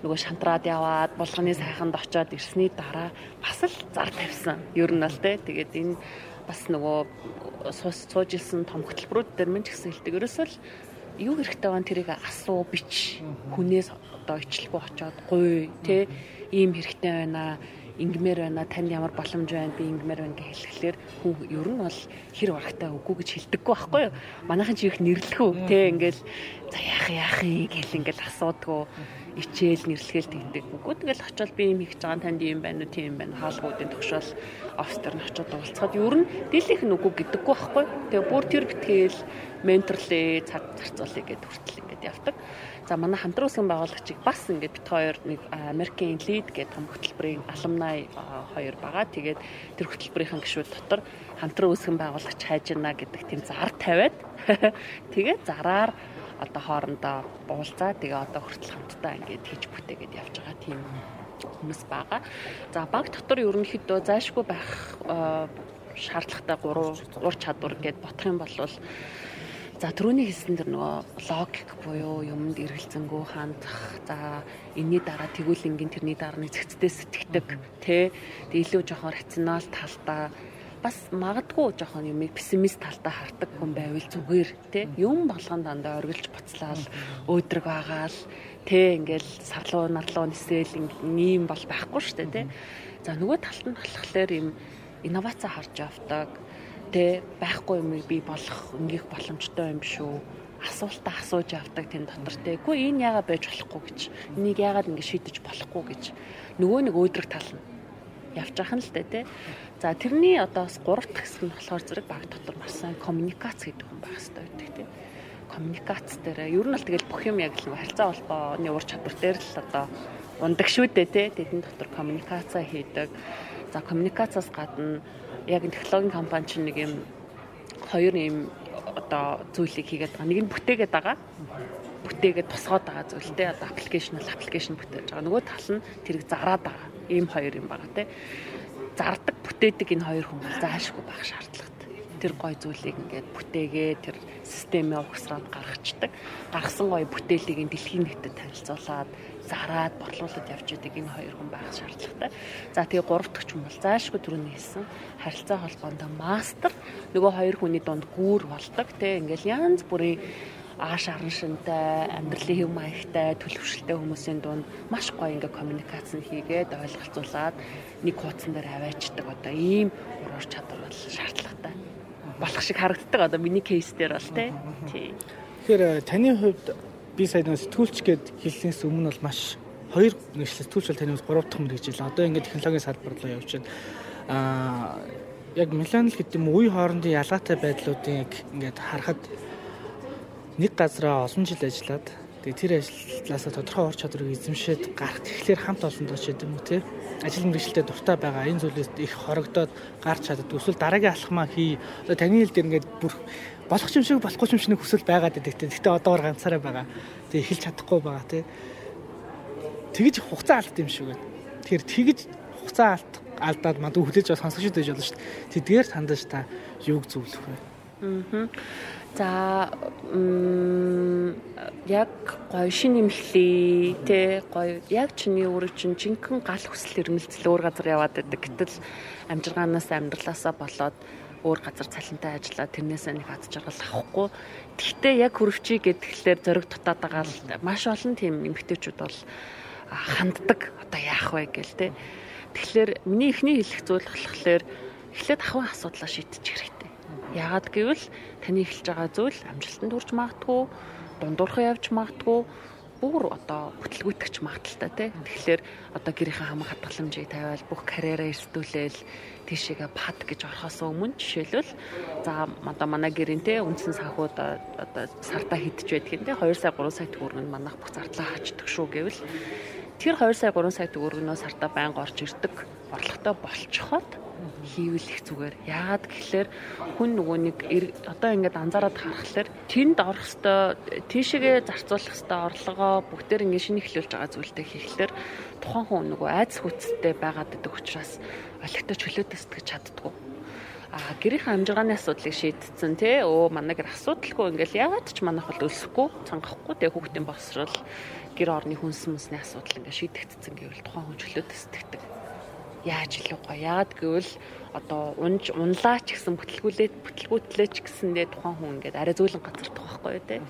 нөгөө шантраад яваад булганы сайханд очиод ирсний дараа бас л зар тавьсан. Ер нь л те тэгээд энэ бас нөгөө суус сууж илсэн том хөтөлбөрүүд дээр мэн ч гэсэн хэлдэг. Ерөөсөө л юу хэрэгтэй байна тэрийг асуу бич хүнээс одоо ичлэхгүй очиод гуй те ийм хэрэгтэй байна ингмээр байна танд ямар боломж байна би ингмээр байна гэж хэлэхлээр хүн ер нь бол хэр урагтай үгүй гэж хэлдэггүй байхгүй юу манайхан чи их нэрлэхүү те ингээл за яах яах юм гэл ингээл асуудгүй ичээл нэрлэгээл тэгдэг. Бүгд ингээл очиод би юм хийж байгаа танд юм байна уу, тийм юм байна. Хаалгуудын тогшоол офстер нь очиод уулзахад ер нь дийлийнх нь үгүй гэдэггүй байхгүй. Тэгээ бүр тэр битгээл менторлээ, цаг зарцуулъя гэдэг хүртэл ингээд явдаг. За манай хамтран үсгэн байгуулагчийг бас ингээд бит хоёр нэг Америкийн лид гэдэг том хөтөлбөрийн алумнай хоёр байгаа. Тэгээд тэр хөтөлбөрийн гишүүд дотор хамтран үсгэн байгуулагч хайж гинэ гэдэг тийм зар тавиад тэгээд зараар одоо хоорондоо уулзаа тэгээ одоо хүртэл хамтдаа ингээд хийж бүтээгээд явж байгаа тийм хүмүүс байгаа. За банк дотор ерөнхийдөө зайшгүй байх шаардлагатай 3 ур чадвар гэдээ бодох юм бол За түрүүний хэлсэн дэр нөгөө логик буюу юмд эргэлзэнгүү хандах. За энэний дараа тэгвэл ингийн тэрний дараа нэг зэгцтэй сэтгэдэг тий. Тэг илүү жоохон рационал талдаа бас магадгүй жоохон юм пессимист талдаа хардаг хүн байвал зүгээр тий. Юм болгон дандаа оргилж буцлаад өөдрөг байгаал тий ингээл сарлуу нарлуу нисэл ийм бол байхгүй шүү дээ тий. За нөгөө талд нь болохоор юм инновац харж авдаг тэ байхгүй юм би болох өнгөх боломжтой юм шүү асуултаа асууж авдаг тэн дотор тэ үгүй энэ яагаад байж болохгүй гэж. Энийг яагаад ингэ шийдэж болохгүй гэж. Нөгөө нэг өөдрөг тал нь явж ахын л тэ тэ за тэрний одоо бас гурав дахь хэсэг нь болохоор зэрэг баг дотор маш сайн коммуникац гэдэг хүн байх хэрэгтэй байдаг тэ коммуникац дээр ер нь л тэгэл бүх юм яг л харилцаа холбооны ур чадвар дээр л одоо ундаг шүү дээ тэ тэдэн дотор коммуникацаа хийдэг за коммуникацаас гадна яг технологийн компани чинь нэг юм хоёр юм одоо зүйлийг хийгээд байгаа. Нэг нь бүтээгээд байгаа. Бүтээгээд тусгаад байгаа зүйлтэй одоо аппликейшн аппликейшн бүтээж байгаа. Нөгөө тал нь тэрийг зараад байгаа. Ийм хоёр юм байгаа те. Зардаг, бүтээдэг энэ хоёр хүмүүс заашгүй байх шаардлагатай. Тэр гой зүйлийг ингээд бүтээгээ тэр системээ угсраад гаргацдаг. Гаргасан гой бүтээлийг дэлхийн нийтэд танилцуулаад зараад борлуулад явж идэг энэ хоёр хүн байх шаардлагатай. За тэгээ гурав дахь хүн бол заашгүй түрүүний хэлсэн харилцаа холбоонд мастер нөгөө хоёр хүний донд гүүр болдог те ингээл янз бүрийн ааш аран шинтэй амьдралын хэв маягтай төлөвшөлтэй хүмүүсийн дунд маш гоё ингээ коммуникац хийгээд ойлголцуулаад нэг хуудсан дээр аваачдаг одоо ийм уруур чадвар бол шаардлагатай болох шиг харагддаг одоо миний кейс дээр бол тий. Тэгэхээр таны хувьд би сая сэтгүүлч гээд хэлснээс өмнө бол маш хоёр нэг сэтгүүлч бол таны гурав дахь мөрөж ил. Одоо ингээд технологийн салбар руу явж байна. Аа яг миллионл гэдэг юм үе хоорондын ялгаатай байдлуудыг ингээд харахад нэг газараа олон жил ажиллаад тэгээ тэр ажлаасаа тодорхой ур чадварыг эзэмшээд гарах тэгэхээр хамт олондоо ч гэдэг юм уу те ажил мэргэжилтэд дуртай байгаа энэ зүйлээс их хорогдоод гарч чаддаг эсвэл дараагийн алхмаа хий одоо таны хэл дээр ингээд бүр болох юм шиг болохгүй юм шиг хүсэл байгаад байдаг те. Гэтэ одоогор ганцаараа байгаа. Тэг эхэлж чадахгүй байгаа те. Тэгэж хугацаа алт юм шиг байна. Тэгэхээр тэгэж хугацаа алт алдаад мадуу хүлээж бол сонсогч дэж болно шүү дээ. Тэдгээр тандаж та юуг зөвлөх вэ? Аа. За яг гоё шин нэмлээ те гоё яг чиний өөрөө чинь жинхэнэ гал хүсэл эрмэлзэл өөр газар яваад байдаг. Гэтэл амжиргаанаас амьдралаасаа болоод өөр газар цалинтай ажиллаад тэрнээсээ нэг аз жаргал авахгүй. Тэгтээ яг хөрөвчий гэдгээр зориг дутаад байгаа л маш олон тийм эмгтээчүүд бол ханддаг. Одоо яах вэ гээл те. Тэгэхээр миний эхний хэлэх зүйл болохоор эхлээд ахын асуудлаа шийдэж хэрэгтэй. Яагаад гэвэл таны эхэлж байгаа зүйл амжилтанд хүрч магадгүй, дундуурхан явж магадгүй бүр одоо хөтөлгүйтгэж магадaltaй тий. Тэгэхээр одоо гэрийнхээ хамаг хадгаламжийг тавиал бүх карьераа эрсдүүлээл тийшээгээ пад гэж орохоос өмнө жишээлбэл за одоо манай гэрийн те үндсэн санхуд одоо сартаа байдгийн те 2 сая 3 сая төгрөг нь манайх бүх зардлаа хаачдаг шүү гэвэл тэр 2 сая 3 сая төгрөгнөө сартаа байнга орж ирдэг орлоготой болчиход хийвэл их зүгээр. Яагаад гэхэлэр хүн нөгөө нэг одоо ингээд анзаараад харахаар тэнд орох хэвээр тийшээгээ зарцуулах хэвээр орлогоо бүгдээр ингээд шинэ эхлүүлж байгаа зүйлтэй хийхлээр тухайн хүн нөгөө айц хүчтэй байгаад байдаг учраас олигтой чөлөөтэй сэтгэж чаддгүй а гэрийн амжиргааны асуудлыг шийдсэн тий өө манай гэр асуудалгүй ингээл ягаад ч манайх бол өлсөхгүй цангахгүй тий хүүхдийн босрол гэр орны хүнс мүсний асуудал ингээ шийдэгдсэн гэвэл тухайн хүн чөлөөтэй сэтгэдэг яаж илүү гоё. Яагаад гэвэл одоо унж унлаа ч гэсэн бүтлгүүлээ бүтлгүүтлээ ч гэсэндээ тухайн хүн ингээд арай зөөлөн газардах байхгүй юу те.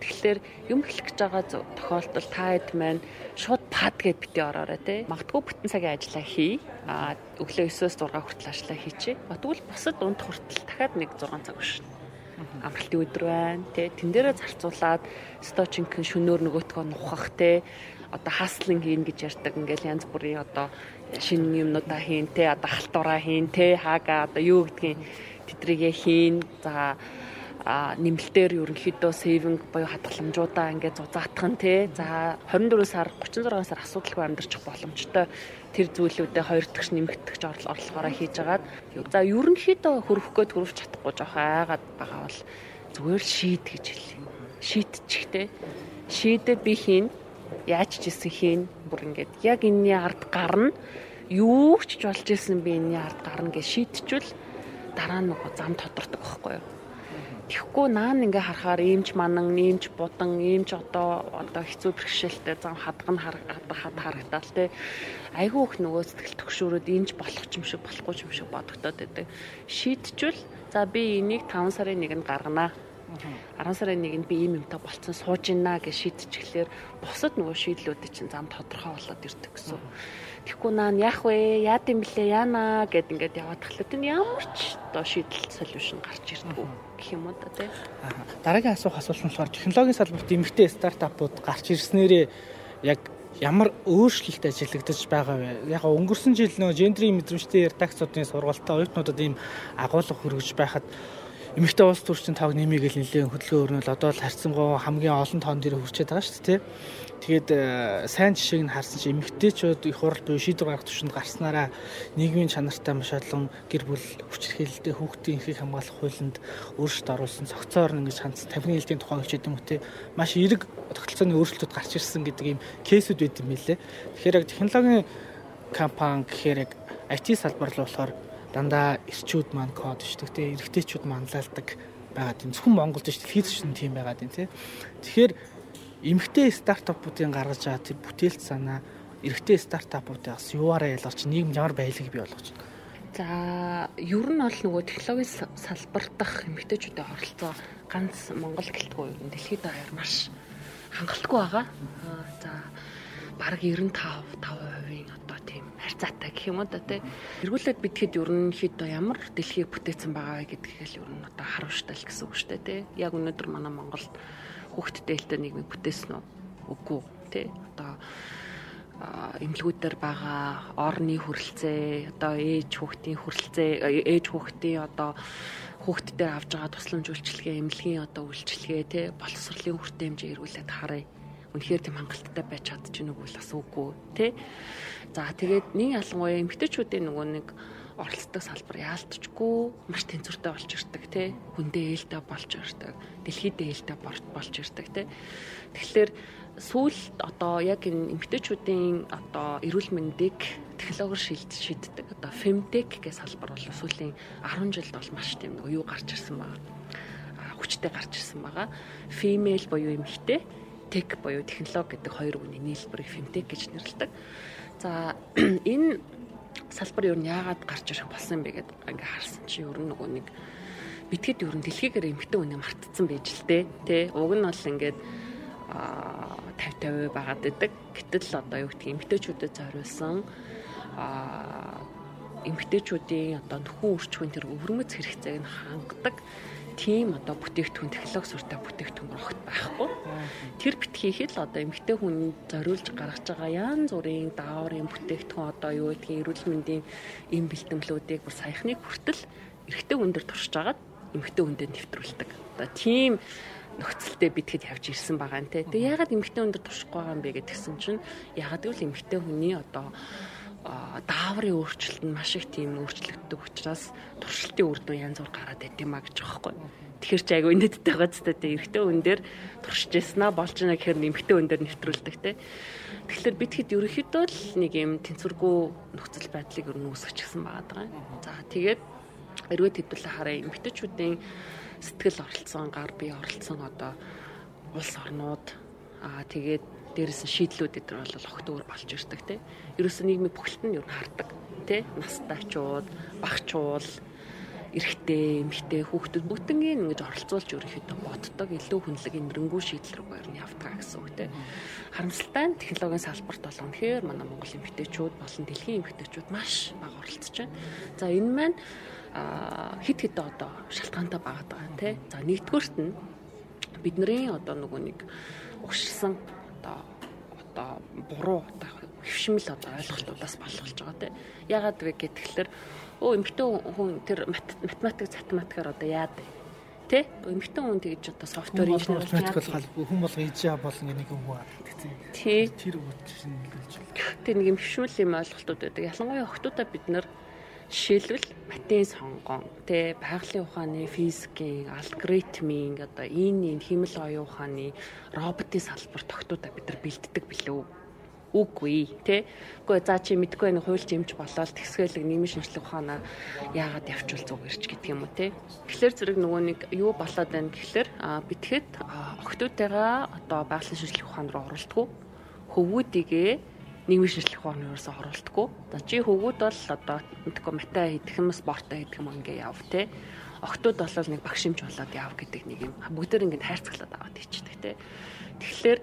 Тэгэхээр юм хэлэх гэж байгаа тохиолдолд та хэд маань шууд пад гэд битээ ороорой те. Магадгүй бүтэн цагийн ажиллаа хий. А өглөө 9-өөс 6 хүртэл ажиллаа хийчээ. Тэгвэл бусад унд хүртэл дахиад нэг 6 цаг өгшин. амралтын өдөр байна тий тэн дээрээ зарцуулаад сточинг шөнөөр нөгөөтгөө нухах тий одоо хаслинг хийн гэж ярьдаг ингээл янз бүрийн одоо шинэ юмнуудаа хийн те одоо халтураа хийн те хаага одоо юу гэдгийг тэдрийгээ хийн. За нэмэлтээр ерөнхийдөө сейвинг буюу хадгаламжуудаа ингээд зузаатах нь те. За 24 сар 36 сар асуудалгүй амьдарчих боломжтой. Тэр зүйлүүдэд хоёр дахь нэмэгдэх орлогоороо хийж агаад. За ерөнхийдөө хөрөх гээд хөрвч чадахгүй жоох айгаад байгаа бол зүгээр шийд гэж хэлээ шийдчих те. Шийдэд би хийн яаж ч исэн хийн бүр ингээд яг энэний ард гарна юу ч болж исэн би энэний ард гарна гэж шийдчихвэл дараа нь нөгөө зам тодордог байхгүй юу Тэгэхгүй наан ингээ харахаар иймч манан, иймч будан, иймч одоо одоо хэцүү бэрхшээлтэй зам хадган хад харагдал те. Айгүй их нөгөө сэтгэл төгшөөрөд иймч болох юм шиг болохгүй юм шиг бодогдоод байдаг. Шийдчихвэл за би энийг 5 сарын нэгэнд гарганаа. 10 сарын нэгэнд би ийм юмтай болцсон сууж гинэ гэж шийдчихлээр бусад нөгөө шийдлүүдийн чинь зам тодорхой болоод ирдэг гэсэн. Тэгэхгүй наа яах вэ? Яад юм блэ? Яана гэд ингээд яваад тахлаа. Тэн ямар ч одоо шийдэл солиушн гарч ирдэг гэх юм уу да тий. Дараагийн асуух асуулт нь болохоор технологийн салбарт эмэгтэй стартапууд гарч ирснээрээ яг ямар өөрчлөлт ажиглагдаж байгаа вэ? Яг өнгөрсөн жил нөө гендрийн мэдрэмжтэй редакцуудын сургалтад оюутнуудад ийм агуулга хөргөж байхад эмэгтэй улс төрчин тав нэмий гэл нэлээд хөдөлгөөн өрнөл одоо л харьцангуй хамгийн олон тоон дээр хүрчээд байгаа шүү дээ. Тэгээд э, сайн жишээг нь харсан чи эмэгтэйчүүд их хурал буюу шийдвэр гаргах төвшөнд гарснараа нийгмийн чанартай маш олон гэр бүл хүчирхээлтэй хүүхдийн эрхийг хамгаалах хуулинд өөрчлөлт оруулсан цогцоор ингэж хандсан тамхины хэлтийн тухай гэж юм те маш эерэг тогтолцооны өөрчлөлтүүд гарч ирсэн гэдэг ийм кейсүүд байд юм билэ. Тэгэхээр яг технологийн компани гэхээр яг IT салбар л болохоор дандаа эрчүүд маань код ичдэг те эрэгтэйчүүд манлайлдаг байгаад юм. Зөвхөн Монголд ч физикч нь тийм байгаад юм те. Тэгэхээр эмэгтэй стартапуудын гаргаж байгаа тэр бүтээлч санаа эрэгтэй стартапуудаас юуаараа ялгарч нийгэм ямар байлгийг бий болгож байна. За ер нь бол нөгөө технологийн салбар дах эмэгтэйчүүдийн оролцоо ганц Монгол гэлтгүй ер нь дэлхийд даяар маш хангалтгүй байгаа. За бараг 95 5% одоо тийм харьцаатай гэх юм уу да тий. Эргүүлээд битгэд ерөнхийдөө ямар дэлхийг бүтээсэн байгаа вэ гэдгийг л ер нь одоо харуулжтай л гэсэн үг шүү дээ тий. Яг өнөөдөр манай Монголд хүүхдтэй хэлтэй нийгмийг бүтээсэн үү? Үгүй тий. Одоо эмнэлгүүдээр байгаа орны хүрэлцээ, одоо ээж хүүхдийн хүрэлцээ, ээж хүүхдийн одоо хүүхдтэй авж байгаа тусламж үйлчилгээ, эмнэлгийн одоо үйлчилгээ тий боловсролын хүртээ хэмжээ эргүүлээд харъя үнэхээр тийм хангалттай байж чадчих нүг бол бас үгүй тий. За тэгээд нэг ялангуяа эмгтээчүүдийн нөгөө нэг оролцдог салбар яалтчгүй маш тэнцвэртэй болж ирдэг тий. Хүндээ ээлтэй болж ирдэг. Дэлхийд ээлтэй болж ирдэг тий. Тэгэхээр сүүлд одоо яг энэ эмгтээчүүдийн одоо эрүүл мэндийг технологиор шийддэг одоо femtech гэх салбар бол сүүлийн 10 жилд бол маш тийм юу гарч ирсэн байна. хүчтэй гарч ирсэн байгаа. Female буюу эмэгтэй тек буюу технологи гэдэг хоёр үгний нийлбэрийг фемтек гэж нэрлэдэг. За энэ салбар юу нь яагаад гарч ирэх болсон бэ гэдээ ингээ харсан чи ер нь нөгөө нэг битгэд ер нь дэлхийгээр эмхтэн үнэ мартцсан байж л дээ тий уг нь бол ингээд 50 50 байгаад байдаг. Гэтэл одоо юу гэдгийг эмгтээчүүдэд зориулсан а эмгтээчүүдийн одоо нөхөн үрчүүн тэр өвөрмөц хэрэгцээг нь хангадаг тийм одоо бүтээгдэхүүн технологи суртаа бүтээгдэхүүн огт байхгүй. Тэр битгийхэд л одоо эмэгтэй хүн зориулж гаргаж байгаа янз бүрийн дааврын бүтээгдэхүүн одоо юу гэдгийг эрүүл мэндийн эм бэлтгэлүүдийг бүр саяхныг хүртэл эрэгтэй хүн дээр туршиж агаад эмэгтэй хүндээ нэвтрүүлдэг. Одоо тийм нөхцөлтэй битгэд явж ирсэн байгаа те. Тэгээ ягаад эмэгтэй хүн дээр туршихгүй байгаа юм бэ гэдгсэн чинь ягаад гэвэл эмэгтэй хүний одоо дааврын өөрчлөлт нь маш их тийм өөрчлөгддөг учраас туршилтын үр дүн янз бүр гараад байт юм а гэж байгаа байхгүй. Тэгэхэр чи айгу инээдтэй байгаа ч гэдэг эрэгтэй хүн дээр туршиж яснаа болж байна гэхээр нэмэгтэй хүн дээр нэвтрүүлдэг те. Тэгэхээр бид хэд ерөөхдөө л нэг юм тэнцвэргүй нөхцөл байдлыг ер нь үүсгэчихсэн байгаа даа. За тэгээд эргээд хэдүүлээ хараа эмэгтэйчүүдийн сэтгэл оролцсон, гар бие оролцсон одоо улс орнууд аа тэгээд дээрээс нь шийдлүүд эдгээр бол огт өөр болж ирдэг те. Ерөөсөө нийгмийн бүхэлд нь юу хардаг те. Настайчууд, багчуул, эрэгтэй, эмэгтэй хүүхдүүд бүгднийг ингэж оролцуулж ерөнхийдөө боддог илүү хүнлэг энэрнгүү шийдэл рүү ер нь явдаг гэсэн үг те. Харамсалтай нь технологийн салбарт бол үнэхээр манай Монгол эмэгтэйчүүд болон дэлхийн эмэгтэйчүүд маш бага оролцож байна. За энэ маань хит хит одоо шалтгаантай багаад байгаа тий. За нэгдүгüрт нь бидний одоо нөгөө нэг угшилсан одоо одоо буруу одоо хөвшмөл одоо ойлголтуудаас болгож байгаа тий. Ягаад вэ гэхээр өө эмхтэн хүн тэр математик математикаар одоо яад Тэ? Эмэгтэй хүн тэгж одоо софтвер инженер яах вэ? Хүн болго ижаа болно нэг үг байна. Тий. Тэр үг чинь хэлж байна. Тэр нэг юм хөвшүүл юм ойлголтууд байдаг. Ялангуяа охтуудаа бид нар жишээлбэл математикийн сонгон, тэ байгалийн ухааны, физикийн, алгоритмын одоо энэ энэ химэл оюун ухааны, роботын салбар тогтуудаа бид нар бэлддэг билүү? үгүй тий. Үгүй за чи мэдгүй нэг хуульч юмч болоод тэгсгэлэг нийгмийн шинжилгээ ухаанаа яагаад явчвал зүгэрч гэдэг юм уу тий. Тэгэхээр зэрэг нөгөө нэг юу болоод байна гэхэлэр битгэд охтуудтайгаа одоо байгалийн шинжилгээ ухаан руу оролдгоо хөвгүүдийгээ нийгмийн шинжилгээ ухааны юусаа оруулдаггүй. За чи хөвгүүд бол одоо мэдгүй мата хийх юм спортоо хийх юм ингээ яв те. Октод бол нэг багшимч болоод яв гэдэг нэг юм. Бүгдээр ингээд хайрцаглаад аваад ичдэг те. Тэгэхээр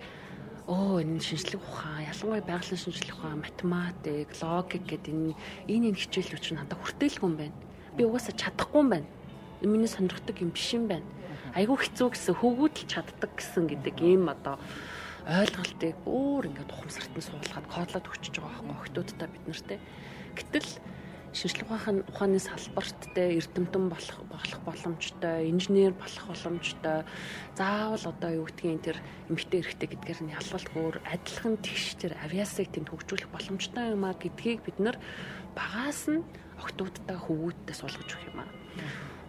оо энэ шинжлэх ухаан ялангуяа байгалийн шинжлэх ухаан математик логик гэдэг энэ энэ энэ хичээлүүд чинь надад хүртээлгүй юм байна би угаасаа чадахгүй юм байна миний сонирхдаг юм биш юм байна айгүй хэцүү гэсэн хөвгүүд л чаддаг гэсэн гэдэг ийм одоо ойлголтыг өөр ингээд ухамсартан суулгаад кодлоод өчөж байгаа байхгүй охтуудтай бид нартэй гэтэл шинжлэх ухааны ухааны салбарт те эрдэмтэн болох болох боломжтой, инженер болох боломжтой. Заавал одоо юу гэдгийг тэр эмгтэй эрэхтэй гэдгээр нь ялгалтгүйгээр адилхан тэгш тэр авиасыг тэнд хөгжүүлэх боломжтой юм а гэдгийг бид нар багаас нь октоудтай хөвгүүдтэй суулгаж өгөх юм а.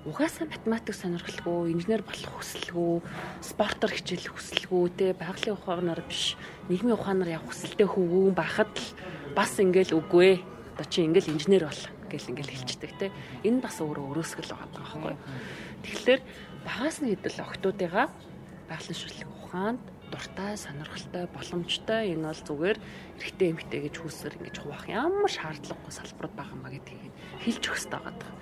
Угаасаа математик сонирхолгүй, инженер болох хүсэлгүй, спортоор хичээлэх хүсэлгүй, те байгалийн ухаанаар биш, нийгмийн ухаанаар явах хүсэлтэй хөвгүүн байхад л бас ингээл үгүй одоо чи ингээл инженер бол гэл ингээл хэлцдэг те. Энэ бас өөрөө өрөөсгөл байгаа байхгүй. Тэгэхээр багаас нь хэдэл октоодыгаа байгалийн шүтлэг ухаанд дуртай, сонирхолтой, боломжтой энэ бол зүгээр эрэгтэй эмэгтэй гэж хүүсээр ингэж хуваах ямар шаардлагагүй салбарууд байгаа маа гэдгийг хэлж өгөх хэрэгтэй байгаа.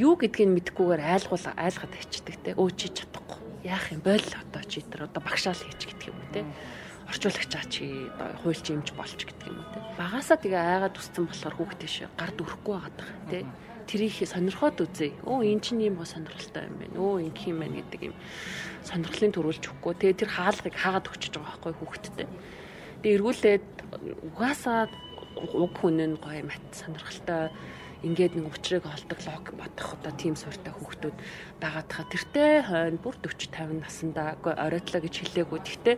Юу гэдгийг мэдгүйгээр айлгуул айлгаад хичдэг те. Өө чи чадахгүй. Яах юм бол одоо чи тэр одоо багшаал хийч гэдэг юм те орчуулагчаа чи одоо хуульч юмч болч гэдэг юм уу те. Багасаа тэгээ айгаад үсцэн болохоор хүүхдээ ши гард өрөхгүй байгаа даа те. Тэрийг сонирхоод үзье. Өө эн чинь юм гоо сонирхолтой юм байна. Өө ингэх юм байна гэдэг юм сонирхлын төрүүлж өгөхгүй. Тэгээ тэр хаалгыг хаагаад өгчөж байгаа байхгүй хүүхдтэй. Тэгээ эргүүлээд угаасаа уг хүн нь гоё мат сонирхолтой ингээд нэг учрыг олдог лог бодох одоо тийм сууртай хүүхдүүд байгаад хаа тэртээ хойно бүр 40 50 наснда үгүй оройлоо гэж хэлээгүй. Гэхдээ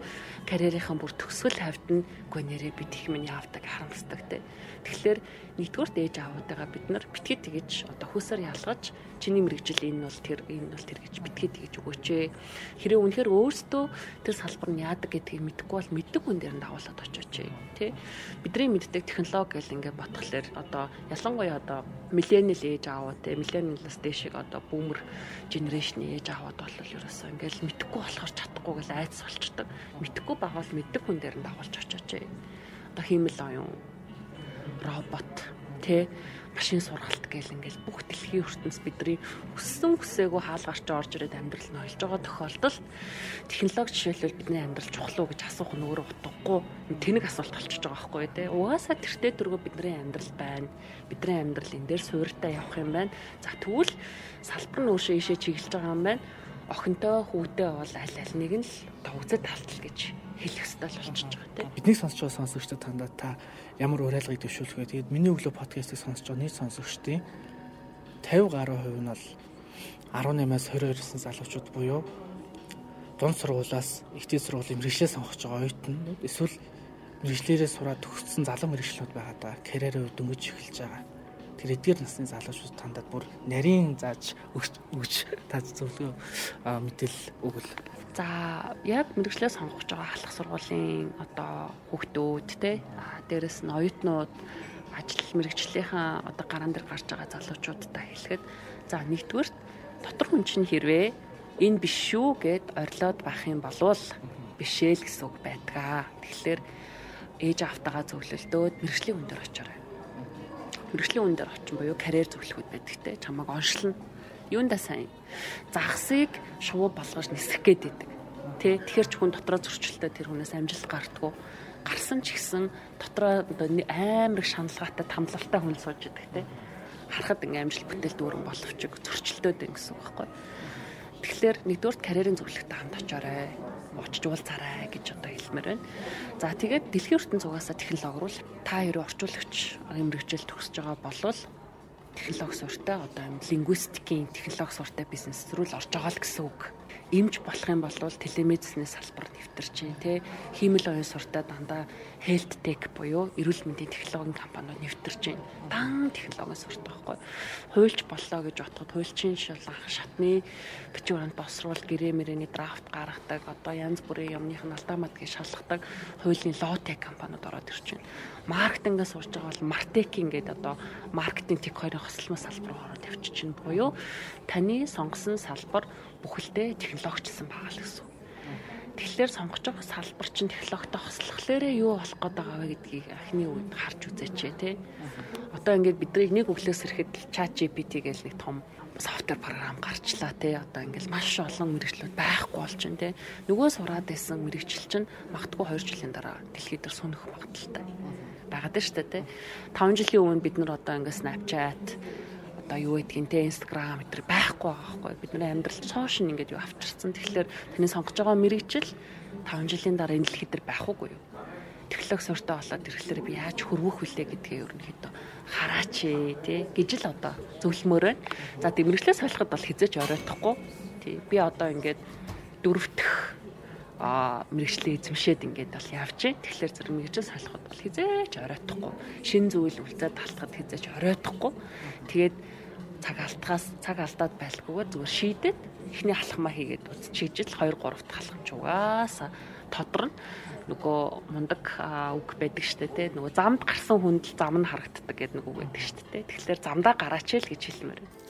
карьерийнхан бүр төгсгөл хавьд нь үгүй нэрээ бид их минь явдаг харамсдаг те. Тэгэхээр нэгдүгээр ээж аавуудаа бид нар битгий тэгэж одоо хөөсөр ялгаж чиний мэрэгжил энэ бол тэр энэ бол тэр гэж битгий тэгэж өгөөч ээ. Хэрэв үнэхээр өөрсдөө тэр салбар нь яадаг гэдгийг мэдэхгүй бол мэддэг хүн дээр нь дагуулад очооч ээ. Тэ? Бидний мэддэг технологи гэл ингээд ботхолоор одоо ялангуяа одоо миллениал ээж аавууд те миллениалаас дэшиг одоо бүүмэр генерашны ээж аавууд бол ерөөсөө ингээд мэдэхгүй болохоор чадахгүй гэл айц болчдөг. Мэдэхгүй байгаа бол мэддэг хүн дээр нь дагуулж очооч ээ. Одоо хиймэл оюун робот тэ машин сургалт гээл ингээл бүх дэлхийн ертөнц бидний өссөн хүсээгүй хаалгарч орж ирээд амьдрал нь олж байгаа тохиолдолд технологи жишээлбэл бидний амьдрал чухал уу гэж асуух нь өөрөө утгагүй тэнэг асуулт болчихж байгаа байхгүй тий. Угаасаа тэртээ дөргөө бидний амьдрал байна. Бидний амьдрал энэ дээр суурьтай явах юм байна. За тэгвэл салбар нь өөршөө ишээ чиглэж байгаа юм байна. Охинтой хүүтэй бол аль аль нэг нь л төвцөд талтал гэж хэлэх ёстой л болчихж байгаа тийм. Бидний сонсч байгаа сонсогчдод тандаа та ямар уриалгыг төвшүүлэх вэ? Тэгээд миний өглөө подкастыг сонсч байгаа нийт сонсогчдын 50 гаруй хувь нь бол 18-аас 22 насны залуучууд буюу дунд сургуулаас ихтэй сургуулийн мэрэгчлээ сонгож байгаа оюутнууд эсвэл мэрэгчлэрээ сураад төгссөн залуу мэрэгчлүүд байгаа даа карьераа дөнгөж эхэлж байгаа. Тэр эдгээр насны залуучууд тандад бүр нарийн зааж өгч тааж зөвлөгөө мэдээлэл өгөл За яг мэрэгчлээ сонгож байгаа халах сургуулийн одоо хүүхдүүд те дээрэс нь оюутнууд ажил мэрэгчлийнхаа одоо гараан дээр гарч байгаа залуучуудтай хэлэхэд за нэгдүгürt дотор хүн чинь хэрвээ энэ биш шүү гэд орилоод байх юм болвол бишээ л гэсэн үг байдгаа. Тэгэхээр ээж автагаа зөвлөлдөөд мэрэгжлийн хүн дээр очиорой. Мэрэгжлийн хүн дээр очин буюу карьер зөвлөхүүд байдаг те чамайг оншлно юундаа сайн загсыг шувуу болгож нисэх гээд идэг. Тэ тэгэхэр ч хүн дотроо зөрчилтэй тэр хүнээс амжилт гардггүй. Гарсан ч гэсэн дотроо амар их шаналгаатай тамлалтай хүн сууж идэг те. харахад ингээм амжилт бүтээл дүүрэн боловч зөрчилдөд байна гэсэн үг байхгүй. Тэгэхээр нэгдүгээр карьерийн зөвлөгтэй хамт очоорой. Очиж уулзаарай гэж одоо хэлмээр байна. За тэгээд дэлхийн ертөнц цугасаа технологи руу та хоёрын орчуулагч мэрэгжил төгсөж байгаа болвол технологи суртай одоо лингвистикийн технологи суртай бизнес рүү л орж байгаа л гэсэн үг эмч болох юм бол телемедицины салбар нэвтэрч чинь тий хиймэл оюун суртаа дандаа health tech буюу эрүүл мэндийн технологийн компаниуд нэвтэрч байна. Дан технологийн суртаа байхгүй. Хуульч боллоо гэж бодоход хуульчийн шулах шатны бичвэранд босруулалт гэрээ мэрэний драфт гаргадаг одоо янз бүрийн юмных нь алдаа мадгийг шалгадаг хуулийн low tech компаниуд ороод ирж байна. Маркетингээс сурж байгаа бол Martech ингээд одоо маркетинг тех хоёрын хослолмол салбар руу явчих чинь буюу таны сонгосон салбар бүхэлдээ технологичсан байгаа л гэсэн. Тэгэхээр сонгож байгаа салбар чинь технологитой хослохлоорээ юу болох гээд байгаа вэ гэдгийг анхны үед харж үзээч тий. Одоо ингээд бидний нэг өглөөс ирэхэд chat GPT гэж нэг том софтвер програм гарчлаа тий. Одоо ингээд маш олон мэрэгчлүүд байхгүй болж байна тий. Нөгөө сураад байсан мэрэгчл чинь магтгүй 2 жилийн дараа дэлхийд дээр сунах магадaltaй байгаад байна шүү дээ тий. 5 жилийн өмнө бид нар одоо ингээд Snapchat одоо юу гэдгийг те инстаграм гэтэр байхгүй байгаа байхгүй бид нар амьдрал цоошин ингээд юу авчирсан тэгэхээр таны сонгож байгаа мэрэгжил 5 жилийн дараа энэ дэлхий дээр байх уугүй юу технологи суртаа болоод ирэхлээр би яаж хөрвөх вүлээ гэдгээ ерөнхийдөө хараач тий гэж л одоо зөвлөмөр байна. За дэмэрглээ солиход бол хизээч оройтхгүй. Тий би одоо ингээд дөрөвдөх мэрэгчлээ эзэмшээд ингээд бол явчих. Тэгэхээр зэрэг мэрэгжил салахад бол хизээч оройтхгүй. Шин зүйл үлдээд талтахад хизээч оройтхгүй. Тэгээд цаг алдгаас цаг алдаад байлгүйгээр зүгээр шийдэд эхний халахмаа хийгээд үзчихэж л 2 3 дахь халахч угаас тодорно нөгөө мундаг үг байдаг штэ те нөгөө замд гарсан хүндэл зам нь харагддаг гэдэг нэг үг байдаг штэ те тэгэхээр замдаа гараач л гэж хэлмээр байна.